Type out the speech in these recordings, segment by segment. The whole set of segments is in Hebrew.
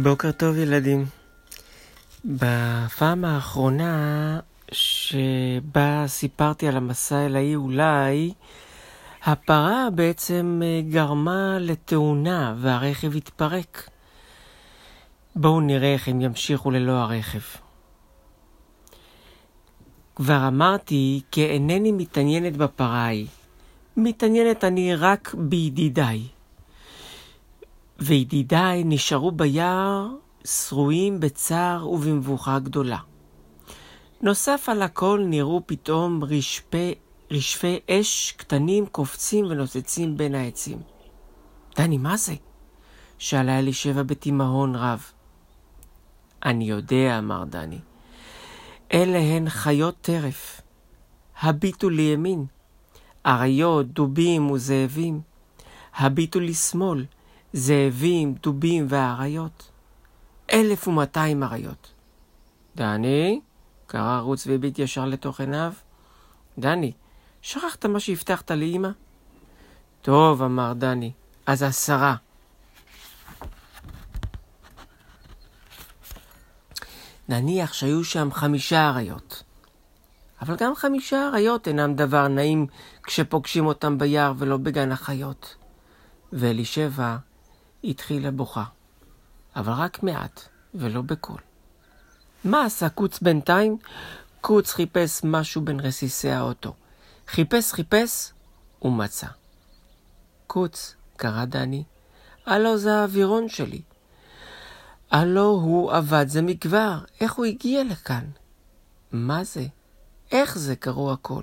בוקר טוב ילדים. בפעם האחרונה שבה סיפרתי על המסע אל האי אולי, הפרה בעצם אה, גרמה לתאונה והרכב התפרק. בואו נראה איך הם ימשיכו ללא הרכב. כבר אמרתי כי אינני מתעניינת בפרה ההיא. מתעניינת אני רק בידידיי. וידידיי נשארו ביער שרויים בצער ובמבוכה גדולה. נוסף על הכל נראו פתאום רשפי, רשפי אש קטנים קופצים ונוצצים בין העצים. דני, מה זה? שאלה אלישבע בתימהון רב. אני יודע, אמר דני. אלה הן חיות טרף. הביטו לימין, אריות, דובים וזאבים. הביטו לשמאל, זאבים, דובים ואריות. אלף ומאתיים אריות. דני? קרא רוץ והביט ישר לתוך עיניו. דני, שכחת מה שהבטחת לאמא? טוב, אמר דני, אז עשרה. נניח שהיו שם חמישה אריות. אבל גם חמישה אריות אינם דבר נעים כשפוגשים אותם ביער ולא בגן החיות. ואלישבע התחילה בוכה, אבל רק מעט ולא בקול. מה עשה קוץ בינתיים? קוץ חיפש משהו בין רסיסי האוטו. חיפש, חיפש, ומצא. קוץ, קרא דני, הלו זה האווירון שלי. הלו הוא עבד זה מכבר, איך הוא הגיע לכאן? מה זה? איך זה קראו הכל?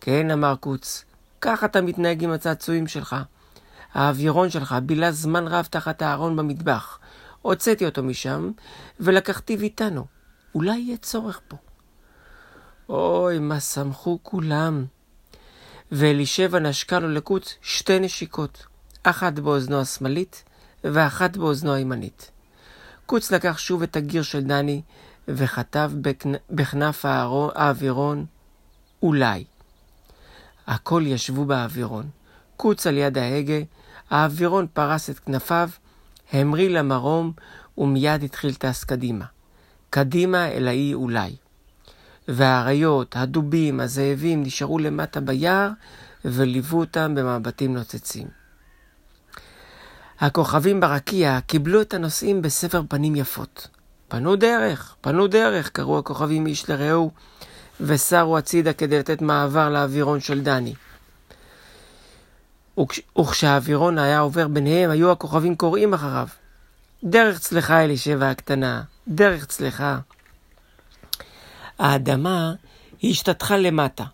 כן, אמר קוץ, כך אתה מתנהג עם הצעצועים שלך. האווירון שלך בילה זמן רב תחת הארון במטבח. הוצאתי אותו משם, ולקחתיו איתנו. אולי יהיה צורך בו. אוי, מה שמחו כולם. ואלישבע נשקה לו לקוץ שתי נשיקות, אחת באוזנו השמאלית ואחת באוזנו הימנית. קוץ לקח שוב את הגיר של דני וכתב בכנף האווירון אולי. הכל ישבו באווירון. קוץ על יד ההגה, האווירון פרס את כנפיו, המריא למרום ומיד התחיל טס קדימה. קדימה אל האי אולי. והאריות, הדובים, הזאבים נשארו למטה ביער וליוו אותם במבטים נוצצים. הכוכבים ברקיע קיבלו את הנוסעים בסבר פנים יפות. פנו דרך, פנו דרך, קראו הכוכבים איש לרעהו, וסרו הצידה כדי לתת מעבר לאווירון של דני. וכשהאווירון היה עובר ביניהם, היו הכוכבים קוראים אחריו. דרך צלחה אלישבע הקטנה, דרך צלחה. האדמה השתטחה למטה,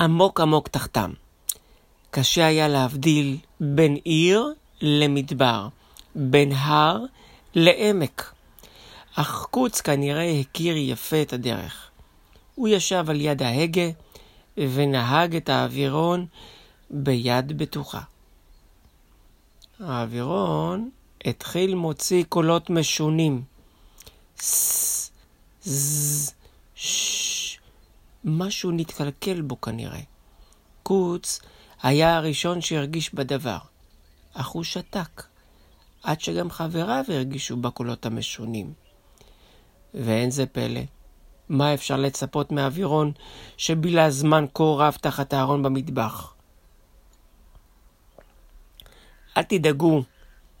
עמוק עמוק תחתם. קשה היה להבדיל בין עיר למדבר, בין הר לעמק. אך קוץ כנראה הכיר יפה את הדרך. הוא ישב על יד ההגה ונהג את האווירון ביד בטוחה. האווירון התחיל מוציא קולות משונים. משהו נתקלקל בו כנראה. קוץ היה הראשון שהרגיש בדבר, אך הוא שתק, עד שגם חבריו הרגישו בקולות המשונים. ואין זה פלא. מה אפשר לצפות מאווירון שבילה זמן כה רב תחת הארון במטבח? אל תדאגו,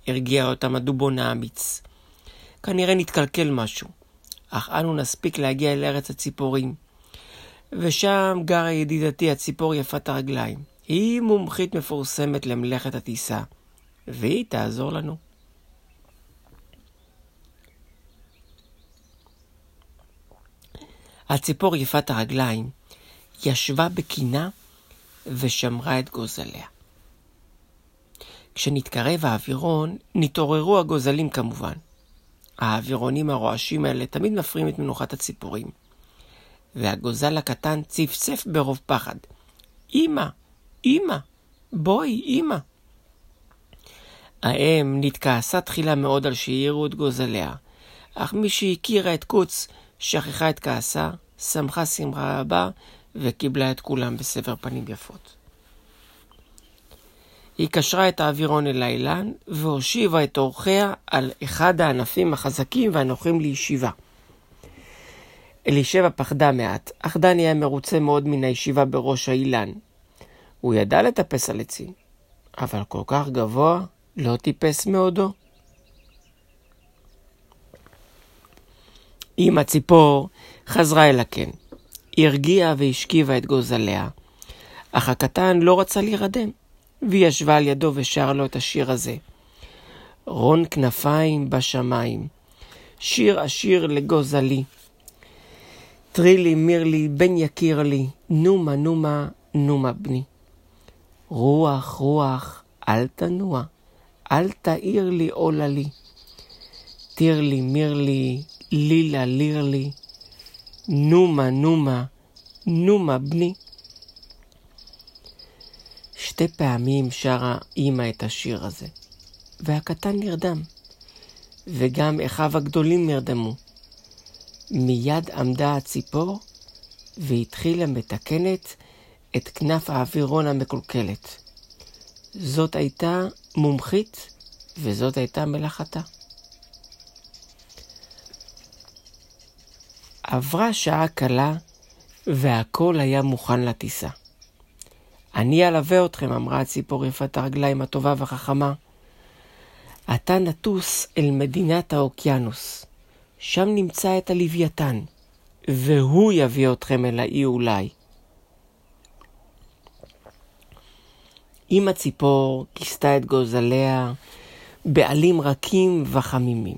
הרגיע אותם הדובון האמיץ. כנראה נתקלקל משהו, אך אנו נספיק להגיע אל ארץ הציפורים. ושם גרה ידידתי הציפור יפת הרגליים. היא מומחית מפורסמת למלאכת הטיסה, והיא תעזור לנו. הציפור יפת הרגליים ישבה בקינה ושמרה את גוזליה. כשנתקרב האווירון, נתעוררו הגוזלים כמובן. האווירונים הרועשים האלה תמיד מפריעים את מנוחת הציפורים. והגוזל הקטן צפצף ברוב פחד. אמא, אמא, בואי, אמא. האם נתכעסה תחילה מאוד על שהעירו את גוזליה, אך מי שהכירה את קוץ שכחה את כעסה, שמחה שמחה רבה וקיבלה את כולם בסבר פנים יפות. היא קשרה את האווירון אל האילן והושיבה את אורחיה על אחד הענפים החזקים והנוחים לישיבה. אלישבע פחדה מעט, אך דני היה מרוצה מאוד מן הישיבה בראש האילן. הוא ידע לטפס על עצים, אבל כל כך גבוה לא טיפס מעודו. אמא ציפור חזרה אל הקן. היא הרגיעה והשכיבה את גוזליה, אך הקטן לא רצה להירדם, והיא ישבה על ידו ושרה לו את השיר הזה. רון כנפיים בשמיים, שיר עשיר לגוזלי. טרילי מירלי בן יקיר לי, נומה נומה נומה בני. רוח רוח אל תנוע, אל תאיר לי עולה לי. טירלי מירלי לילה לירלי, נומה נומה נומה בני. שתי פעמים שרה אימא את השיר הזה, והקטן נרדם, וגם אחיו הגדולים נרדמו. מיד עמדה הציפור והתחילה מתקנת את כנף האווירון המקולקלת. זאת הייתה מומחית וזאת הייתה מלאכתה. עברה שעה קלה והכל היה מוכן לטיסה. אני אלווה אתכם, אמרה הציפור יפת הרגליים הטובה והחכמה. אתה נטוס אל מדינת האוקיינוס. שם נמצא את הלוויתן, והוא יביא אתכם אל האי אולי. אמא ציפור כיסתה את גוזליה בעלים רכים וחמימים,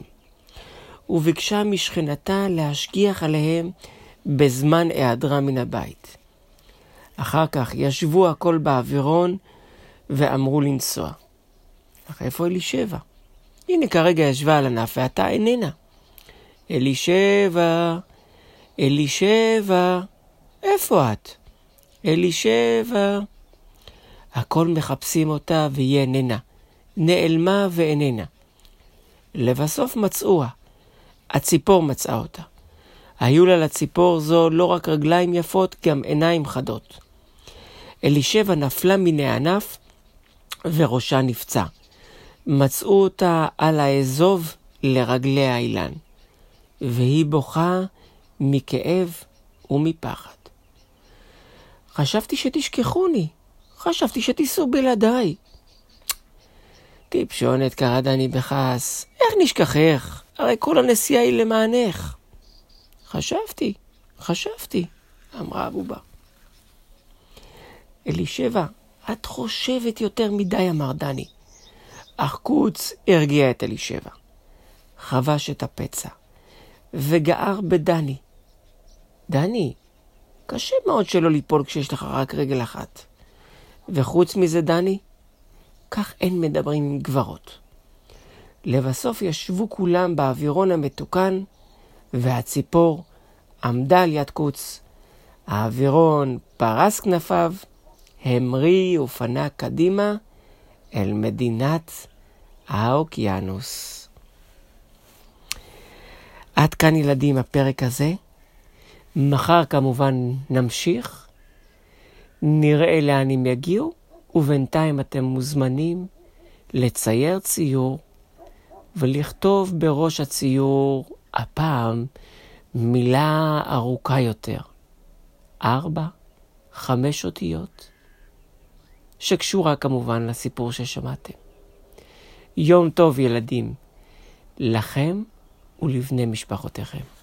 וביקשה משכנתה להשגיח עליהם בזמן היעדרה מן הבית. אחר כך ישבו הכל באווירון ואמרו לנסוע. אך איפה אלישבע? הנה כרגע ישבה על ענף ואתה איננה. אלישבע, אלישבע, איפה את? אלישבע. הכל מחפשים אותה והיא איננה. נעלמה ואיננה. לבסוף מצאוה. הציפור מצאה אותה. היו לה לציפור זו לא רק רגליים יפות, גם עיניים חדות. אלישבע נפלה מן הענף וראשה נפצע. מצאו אותה על האזוב לרגלי האילן. והיא בוכה מכאב ומפחד. חשבתי שתשכחוני, חשבתי שתיסעו בלעדיי. טיפשונת קרא דני בכעס, איך נשכחך? הרי כל הנסיעה היא למענך. חשבתי, חשבתי, אמרה הבובה. אלישבע, את חושבת יותר מדי, אמר דני. אך קוץ הרגיע את אלישבע. חבש את הפצע. וגער בדני. דני, קשה מאוד שלא ליפול כשיש לך רק רגל אחת. וחוץ מזה, דני, כך אין מדברים עם גברות. לבסוף ישבו כולם באווירון המתוקן, והציפור עמדה על יד קוץ. האווירון פרס כנפיו, המריא ופנה קדימה אל מדינת האוקיינוס. עד כאן ילדים הפרק הזה. מחר כמובן נמשיך, נראה לאן הם יגיעו, ובינתיים אתם מוזמנים לצייר ציור ולכתוב בראש הציור הפעם מילה ארוכה יותר. ארבע, חמש אותיות, שקשורה כמובן לסיפור ששמעתם. יום טוב ילדים, לכם ולבני משפחותיכם.